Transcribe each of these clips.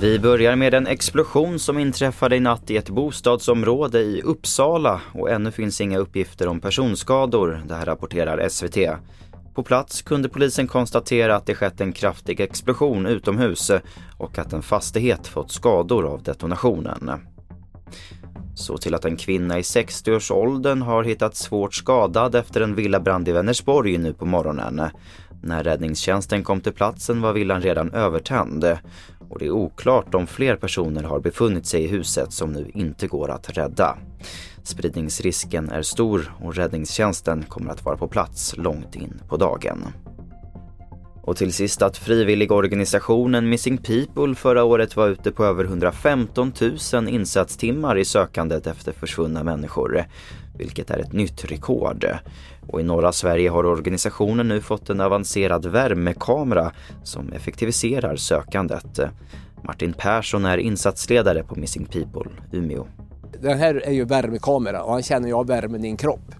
Vi börjar med en explosion som inträffade i natt i ett bostadsområde i Uppsala och ännu finns inga uppgifter om personskador, det här rapporterar SVT. På plats kunde polisen konstatera att det skett en kraftig explosion utomhus och att en fastighet fått skador av detonationen. Så till att en kvinna i 60-årsåldern har hittats svårt skadad efter en villabrand i Vänersborg nu på morgonen. När räddningstjänsten kom till platsen var villan redan övertänd och det är oklart om fler personer har befunnit sig i huset som nu inte går att rädda. Spridningsrisken är stor och räddningstjänsten kommer att vara på plats långt in på dagen. Och till sist att frivilligorganisationen Missing People förra året var ute på över 115 000 insatstimmar i sökandet efter försvunna människor, vilket är ett nytt rekord. Och i norra Sverige har organisationen nu fått en avancerad värmekamera som effektiviserar sökandet. Martin Persson är insatsledare på Missing People, Umeå. Den här är ju värmekamera och han känner ju av värmen i en kropp.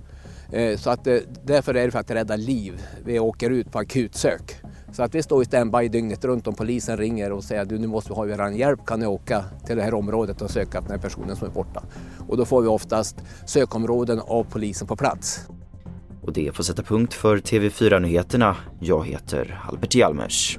Eh, så att eh, därför är det för att rädda liv. Vi åker ut på akutsök. Så att vi står i standby dygnet runt om polisen ringer och säger att nu måste vi ha er hjälp, kan ni åka till det här området och söka efter den här personen som är borta. Och då får vi oftast sökområden av polisen på plats. Och det får sätta punkt för TV4-nyheterna. Jag heter Albert Hjalmers.